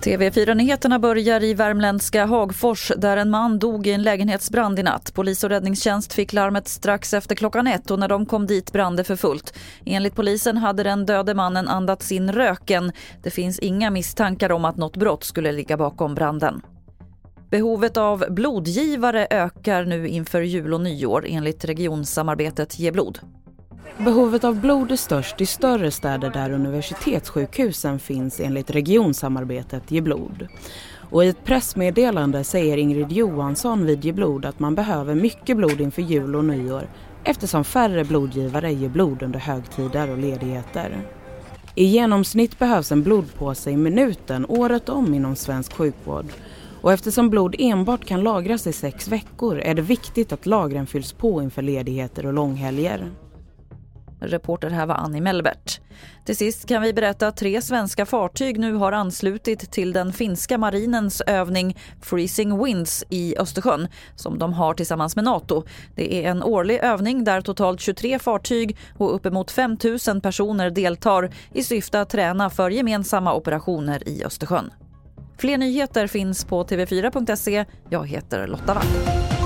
TV4-nyheterna börjar i värmländska Hagfors där en man dog i en lägenhetsbrand i natt. Polis och räddningstjänst fick larmet strax efter klockan ett och när de kom dit brann det för fullt. Enligt polisen hade den döde mannen andats in röken. Det finns inga misstankar om att något brott skulle ligga bakom branden. Behovet av blodgivare ökar nu inför jul och nyår enligt regionsamarbetet Ge blod. Behovet av blod är störst i större städer där universitetssjukhusen finns enligt regionsamarbetet Ge blod. Och i ett pressmeddelande säger Ingrid Johansson vid Ge blod att man behöver mycket blod inför jul och nyår eftersom färre blodgivare ger blod under högtider och ledigheter. I genomsnitt behövs en blodpåse i minuten året om inom svensk sjukvård och eftersom blod enbart kan lagras i sex veckor är det viktigt att lagren fylls på inför ledigheter och långhelger. Reporter här var Annie Melbert. Till sist kan vi berätta att tre svenska fartyg nu har anslutit till den finska marinens övning Freezing Winds i Östersjön som de har tillsammans med Nato. Det är en årlig övning där totalt 23 fartyg och uppemot 5 000 personer deltar i syfte att träna för gemensamma operationer i Östersjön. Fler nyheter finns på tv4.se. Jag heter Lotta Wall.